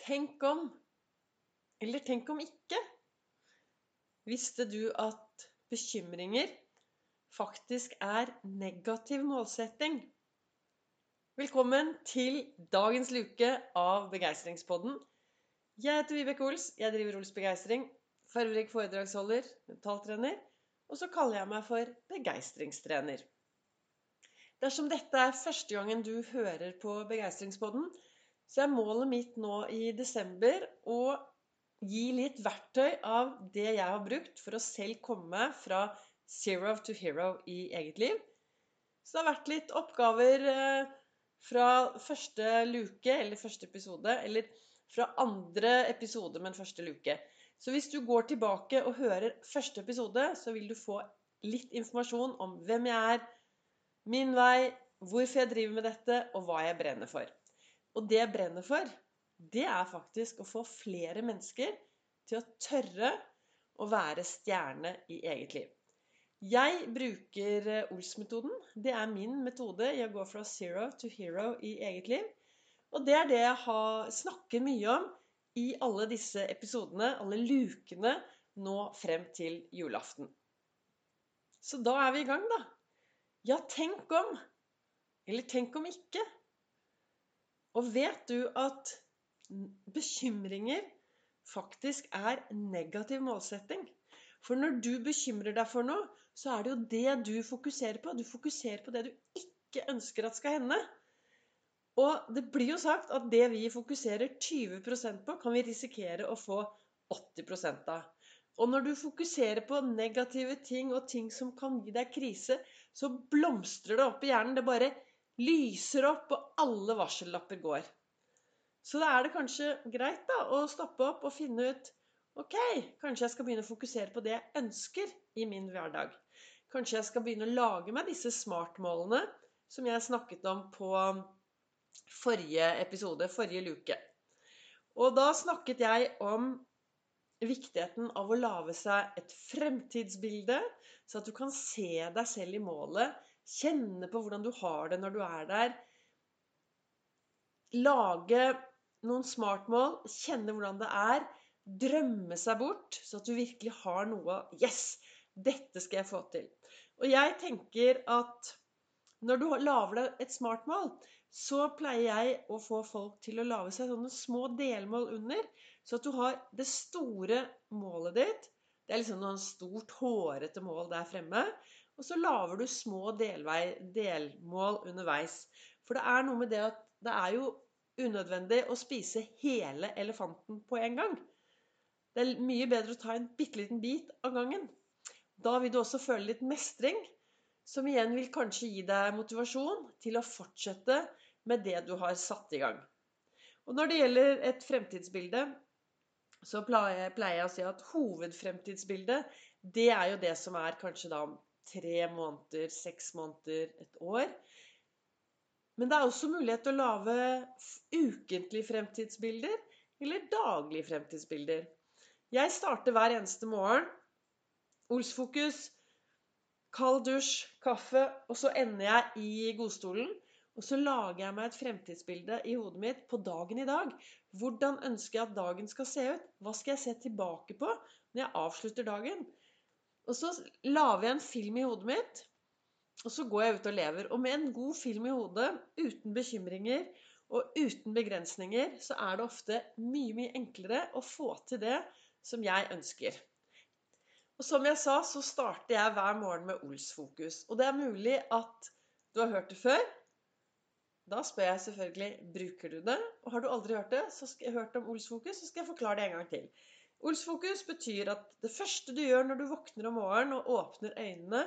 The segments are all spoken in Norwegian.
Tenk om, eller tenk om ikke. Visste du at bekymringer faktisk er negativ målsetting? Velkommen til dagens luke av Begeistringspodden. Jeg heter Vibeke Ols. Jeg driver Ols Begeistring. Fargerik foredragsholder, mentaltrener. Og så kaller jeg meg for begeistringstrener. Dersom dette er første gangen du hører på Begeistringspodden, så er målet mitt nå i desember å gi litt verktøy av det jeg har brukt for å selv komme fra zero to hero i eget liv. Så det har vært litt oppgaver eh, fra første luke, eller første episode, eller fra andre episode, men første luke. Så hvis du går tilbake og hører første episode, så vil du få litt informasjon om hvem jeg er, min vei, hvorfor jeg driver med dette, og hva jeg brenner for. Og det jeg brenner for, det er faktisk å få flere mennesker til å tørre å være stjerne i eget liv. Jeg bruker eh, Ols-metoden. Det er min metode i å gå fra zero to hero i eget liv. Og det er det jeg har, snakker mye om i alle disse episodene, alle lukene, nå frem til julaften. Så da er vi i gang, da. Ja, tenk om. Eller tenk om ikke. Og vet du at bekymringer faktisk er negativ målsetting? For når du bekymrer deg for noe, så er det jo det du fokuserer på. Du fokuserer på det du ikke ønsker at skal hende. Og det blir jo sagt at det vi fokuserer 20% på, kan vi risikere å få 80 av. Og når du fokuserer på negative ting og ting som kan gi deg krise, så blomstrer det opp i hjernen. Det bare lyser opp, og alle varsellapper går. Så da er det kanskje greit da, å stoppe opp og finne ut Ok, kanskje jeg skal begynne å fokusere på det jeg ønsker i min hverdag. Kanskje jeg skal begynne å lage meg disse smartmålene som jeg snakket om på forrige episode, forrige luke. Og da snakket jeg om viktigheten av å lage seg et fremtidsbilde, så at du kan se deg selv i målet Kjenne på hvordan du har det når du er der. Lage noen smartmål. Kjenne hvordan det er. Drømme seg bort, så at du virkelig har noe Yes! Dette skal jeg få til. Og jeg tenker at når du lager deg et smartmål, så pleier jeg å få folk til å lage seg sånne små delmål under. Så at du har det store målet ditt. Det er liksom noe stort, hårete mål der fremme. Og så lager du små delvei, delmål underveis. For det er noe med det at det er jo unødvendig å spise hele elefanten på en gang. Det er mye bedre å ta en bitte liten bit av gangen. Da vil du også føle litt mestring, som igjen vil kanskje gi deg motivasjon til å fortsette med det du har satt i gang. Og når det gjelder et fremtidsbilde, så pleier jeg å si at hovedfremtidsbildet, det er jo det som er kanskje da tre måneder, seks måneder, et år. Men det er også mulighet til å lage ukentlige fremtidsbilder eller daglige fremtidsbilder. Jeg starter hver eneste morgen. Olsfokus, kald dusj, kaffe, og så ender jeg i godstolen. Og så lager jeg meg et fremtidsbilde i hodet mitt på dagen i dag. Hvordan ønsker jeg at dagen skal se ut? Hva skal jeg se tilbake på når jeg avslutter dagen? Og så lager jeg en film i hodet mitt, og så går jeg ut og lever. Og med en god film i hodet, uten bekymringer og uten begrensninger, så er det ofte mye, mye enklere å få til det som jeg ønsker. Og som jeg sa, så starter jeg hver morgen med Ols-fokus. Og det er mulig at du har hørt det før. Da spør jeg selvfølgelig bruker du det. Og har du aldri hørt det, så skal jeg hørt om Ols-fokus, så skal jeg forklare det en gang til. Olsfokus betyr at det første du gjør når du våkner om morgenen og åpner øynene,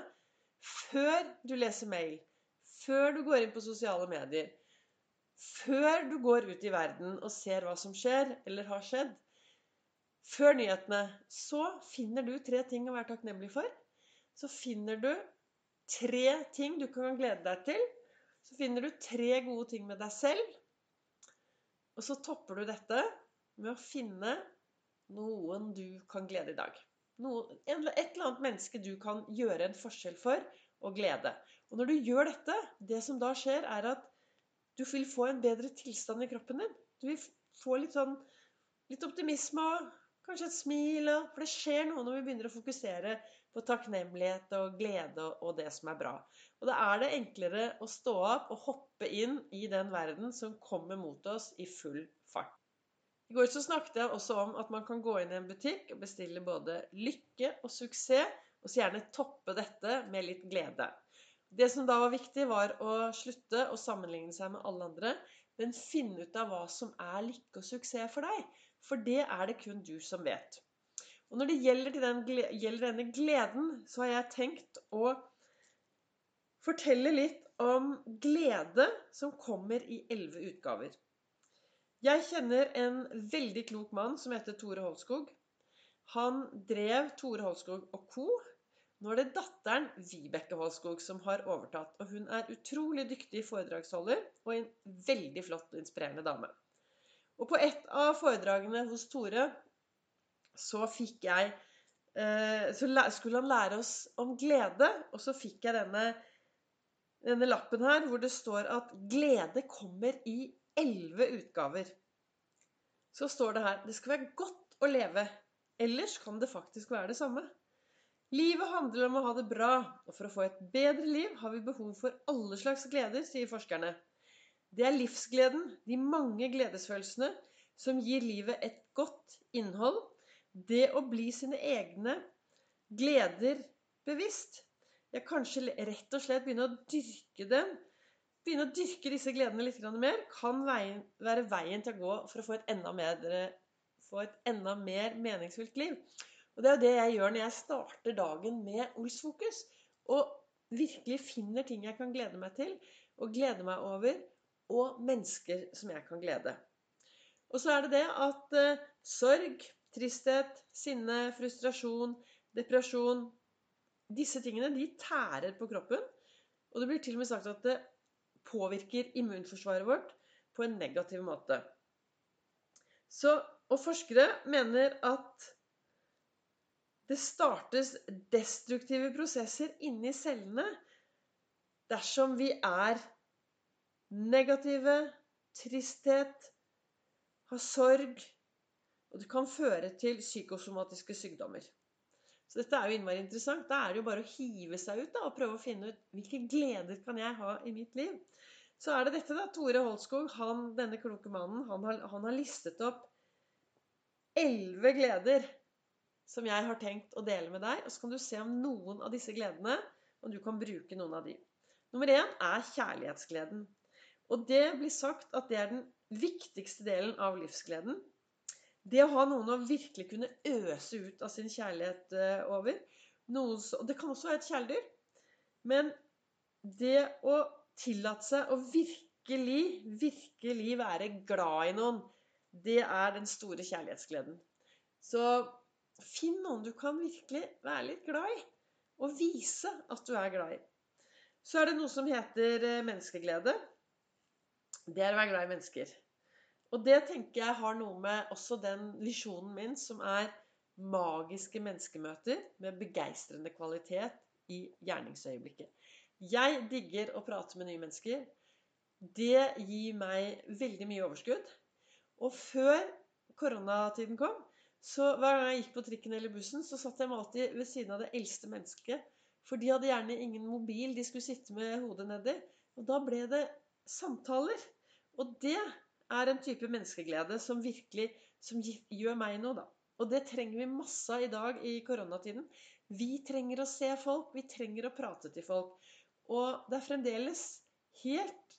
før du leser mail, før du går inn på sosiale medier, før du går ut i verden og ser hva som skjer eller har skjedd, før nyhetene, så finner du tre ting å være takknemlig for. Så finner du tre ting du kan glede deg til. Så finner du tre gode ting med deg selv. Og så topper du dette med å finne noen du kan glede i dag. Noen, et eller annet menneske du kan gjøre en forskjell for og glede. Og når du gjør dette, det som da skjer, er at du vil få en bedre tilstand i kroppen din. Du vil få litt sånn litt optimisme og kanskje et smil. For det skjer noe når vi begynner å fokusere på takknemlighet og glede og det som er bra. Og da er det enklere å stå opp og hoppe inn i den verden som kommer mot oss i full fart. I går så snakket jeg også om at man kan gå inn i en butikk og bestille både lykke og suksess, og så gjerne toppe dette med litt glede. Det som da var viktig, var å slutte å sammenligne seg med alle andre, men finne ut av hva som er lykke og suksess for deg. For det er det kun du som vet. Og når det gjelder, den, gjelder denne gleden, så har jeg tenkt å fortelle litt om glede som kommer i elleve utgaver. Jeg kjenner en veldig klok mann som heter Tore Holskog. Han drev Tore Holskog og co. Nå er det datteren Vibeke Holskog som har overtatt. Og hun er utrolig dyktig foredragsholder og en veldig flott og inspirerende dame. Og på et av foredragene hos Tore så fikk jeg eh, Så skulle han lære oss om glede, og så fikk jeg denne, denne lappen her hvor det står at 'glede kommer i elleve utgaver'. Så står det her 'det skal være godt å leve'. Ellers kan det faktisk være det samme. Livet handler om å ha det bra, og for å få et bedre liv har vi behov for alle slags gleder, sier forskerne. Det er livsgleden, de mange gledesfølelsene, som gir livet et godt innhold. Det å bli sine egne gleder bevisst. Ja, kanskje rett og slett begynne å dyrke dem. Begynne å dyrke disse gledene litt mer kan være veien til å gå for å få et enda mer, få et enda mer meningsfullt liv. Og det er jo det jeg gjør når jeg starter dagen med Olsfokus. Og virkelig finner ting jeg kan glede meg til og glede meg over og mennesker som jeg kan glede. Og så er det det at eh, sorg, tristhet, sinne, frustrasjon, depresjon Disse tingene de tærer på kroppen. Og det blir til og med sagt at det påvirker immunforsvaret vårt på en negativ måte. Så, og forskere mener at det startes destruktive prosesser inni cellene dersom vi er negative, tristhet, har sorg. Og det kan føre til psykosomatiske sykdommer. Så dette er jo innmari interessant. Da er det jo bare å hive seg ut da, og prøve å finne ut hvilke gleder kan jeg ha i mitt liv. Så er det dette, da. Tore Holskog, han, denne kloke mannen, han har, han har listet opp elleve gleder som jeg har tenkt å dele med deg. Og så kan du se om noen av disse gledene, om du kan bruke noen av de. Nummer én er kjærlighetsgleden. Og det blir sagt at det er den viktigste delen av livsgleden. Det å ha noen å virkelig kunne øse ut av sin kjærlighet eh, over. Noen, det kan også være et kjæledyr. Men det å tillate seg å virkelig, virkelig være glad i noen, det er den store kjærlighetsgleden. Så finn noen du kan virkelig være litt glad i, og vise at du er glad i. Så er det noe som heter eh, menneskeglede det er å være glad i mennesker. Og det tenker jeg har noe med også den visjonen min som er magiske menneskemøter med begeistrende kvalitet i gjerningsøyeblikket. Jeg digger å prate med nye mennesker. Det gir meg veldig mye overskudd. Og før koronatiden kom, så hver gang jeg gikk på trikken eller bussen, så satt jeg meg alltid ved siden av det eldste mennesket. For de hadde gjerne ingen mobil de skulle sitte med hodet nedi. Og da ble det samtaler. Og det er en type menneskeglede som virkelig som gjør meg noe, da. Og det trenger vi masse av i dag i koronatiden. Vi trenger å se folk, vi trenger å prate til folk. Og det er fremdeles helt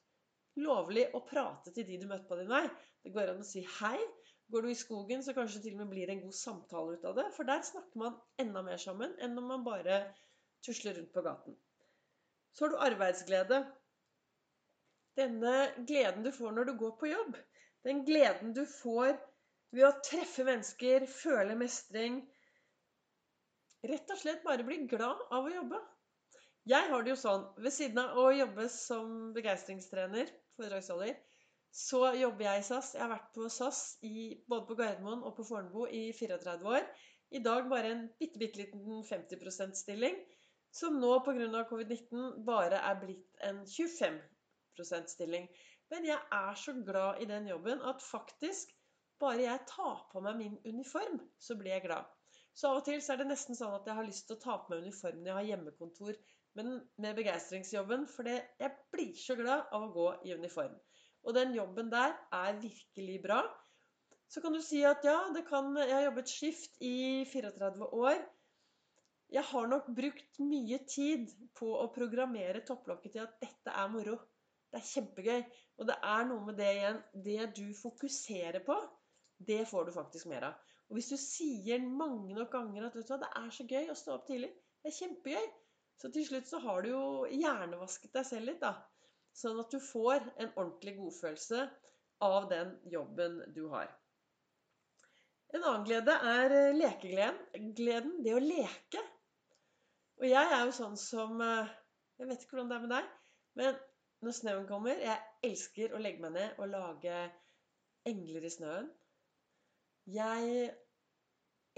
lovlig å prate til de du møter på din vei. Det går an å si hei. Går du i skogen, så kanskje til og med blir det en god samtale ut av det. For der snakker man enda mer sammen enn når man bare tusler rundt på gaten. Så har du arbeidsglede. Denne gleden du får når du går på jobb. Den gleden du får ved å treffe mennesker, føle mestring. Rett og slett bare bli glad av å jobbe. Jeg har det jo sånn ved siden av å jobbe som begeistringstrener, foredragsholder, så jobber jeg i SAS. Jeg har vært på SAS i, både på Gardermoen og på Fornebu i 34 år. I dag bare en bitte, bitte liten 50 %-stilling, som nå pga. covid-19 bare er blitt en 25 stilling. Men jeg er så glad i den jobben at faktisk bare jeg tar på meg min uniform, så blir jeg glad. Så av og til så er det nesten sånn at jeg har lyst til å ta på meg uniformen jeg har hjemmekontor men med begeistringsjobben, for jeg blir så glad av å gå i uniform. Og den jobben der er virkelig bra. Så kan du si at ja, kan, jeg har jobbet skift i 34 år. Jeg har nok brukt mye tid på å programmere topplokket til at dette er moro. Det er kjempegøy. Og det er noe med det igjen Det du fokuserer på, det får du faktisk mer av. Og hvis du sier mange nok ganger at vet du hva, det er så gøy å stå opp tidlig Det er kjempegøy. Så til slutt så har du jo hjernevasket deg selv litt, da. Sånn at du får en ordentlig godfølelse av den jobben du har. En annen glede er eh, lekegleden. Gleden, det å leke. Og jeg er jo sånn som eh, Jeg vet ikke hvordan det er med deg, men når snøen kommer Jeg elsker å legge meg ned og lage engler i snøen. Jeg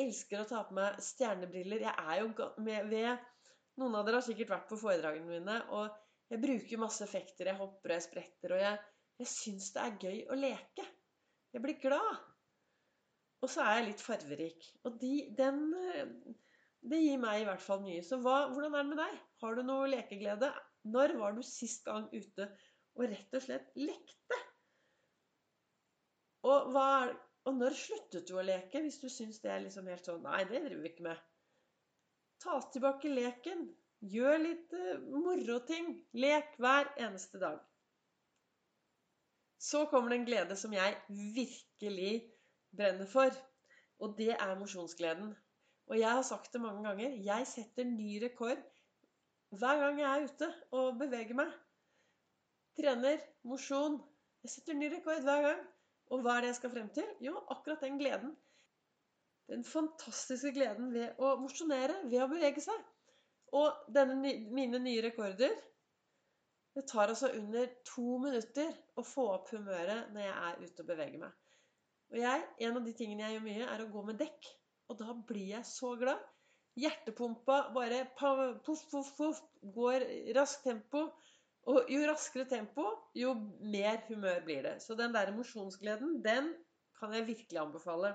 elsker å ta på meg stjernebriller. Jeg er jo med, ved Noen av dere har sikkert vært på foredragene mine. Og jeg bruker masse effekter. Jeg hopper og jeg spretter. Og jeg, jeg syns det er gøy å leke. Jeg blir glad. Og så er jeg litt farverik. Og de, den Det gir meg i hvert fall mye. Så hva, hvordan er det med deg? Har du noe lekeglede? Når var du sist gang ute og rett og slett lekte? Og hva og når sluttet du å leke, hvis du syns det er liksom helt sånn Nei, det driver vi ikke med. Ta tilbake leken. Gjør litt uh, moroting. Lek hver eneste dag. Så kommer det en glede som jeg virkelig brenner for. Og det er mosjonsgleden. Og jeg har sagt det mange ganger. Jeg setter ny rekord hver gang jeg er ute og beveger meg. Trener, mosjon. Jeg setter ny rekord hver gang. Og hva er det jeg skal frem til? Jo, akkurat den gleden. Den fantastiske gleden ved å mosjonere, ved å bevege seg. Og denne, mine nye rekorder Det tar altså under to minutter å få opp humøret når jeg er ute og beveger meg. Og jeg, en av de tingene jeg gjør mye, er å gå med dekk. Og da blir jeg så glad. Hjertepumpa bare poff, poff, poff, går raskt tempo. Og jo raskere tempo, jo mer humør blir det. Så den der mosjonsgleden, den kan jeg virkelig anbefale.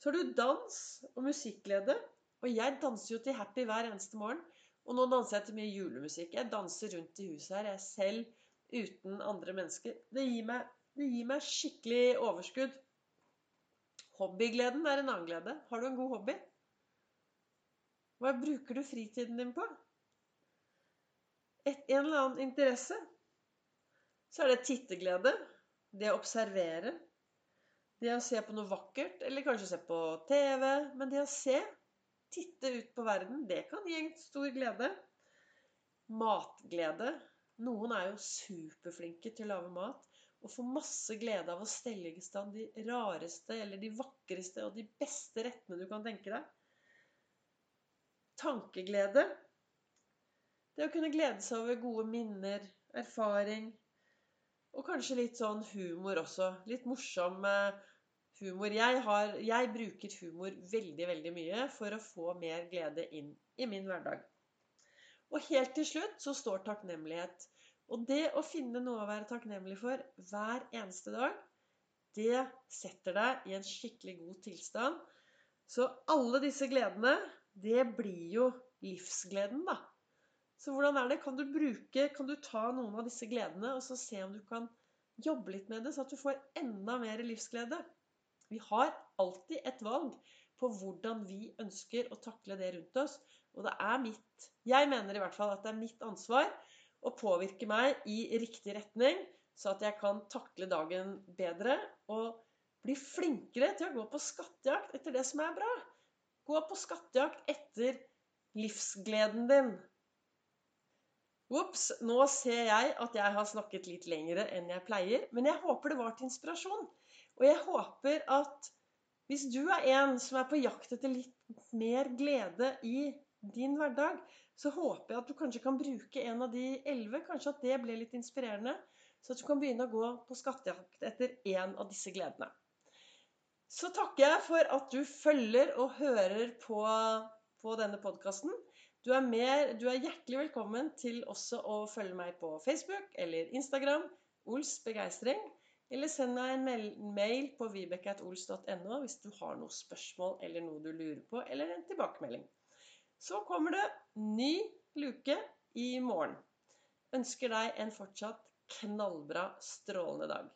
Så har du dans og musikkglede. Og jeg danser jo til Happy hver eneste morgen. Og nå danser jeg til mye julemusikk. Jeg danser rundt i huset her, jeg selv, uten andre mennesker. Det gir meg, det gir meg skikkelig overskudd. Hobbygleden er en annen glede. Har du en god hobby? Hva bruker du fritiden din på? et, en eller annen interesse, så er det titteglede. Det å observere. Det å se på noe vakkert, eller kanskje se på TV. Men det å se, titte ut på verden, det kan gi en stor glede. Matglede. Noen er jo superflinke til å lage mat og får masse glede av å stelle i stand de rareste eller de vakreste og de beste rettene du kan tenke deg. Tankeglede. Det å kunne glede seg over gode minner, erfaring og kanskje litt sånn humor også. Litt morsom humor. Jeg, har, jeg bruker humor veldig, veldig mye for å få mer glede inn i min hverdag. Og helt til slutt så står takknemlighet. Og det å finne noe å være takknemlig for hver eneste dag, det setter deg i en skikkelig god tilstand. Så alle disse gledene, det blir jo livsgleden, da. Så hvordan er det? Kan du bruke, kan du ta noen av disse gledene og så se om du kan jobbe litt med det, så at du får enda mer livsglede? Vi har alltid et valg på hvordan vi ønsker å takle det rundt oss. Og det er mitt Jeg mener i hvert fall at det er mitt ansvar å påvirke meg i riktig retning, så at jeg kan takle dagen bedre og bli flinkere til å gå på skattejakt etter det som er bra. Gå på skattejakt etter livsgleden din. Ops, nå ser jeg at jeg har snakket litt lengre enn jeg pleier. Men jeg håper det var til inspirasjon. Og jeg håper at hvis du er en som er på jakt etter litt mer glede i din hverdag, så håper jeg at du kanskje kan bruke en av de elleve. Kanskje at det ble litt inspirerende. Så at du kan begynne å gå på skattejakt etter en av disse gledene. Så takker jeg for at du følger og hører på, på denne podkasten. Du du er, hjertelig velkommen til også å følge meg på Facebook eller Instagram. Ols begeistring. Eller send meg en mail på vibeke.ols.no hvis du har noen spørsmål eller noe du lurer på, eller en tilbakemelding. Så kommer det ny luke i morgen. Ønsker deg en fortsatt knallbra, strålende dag.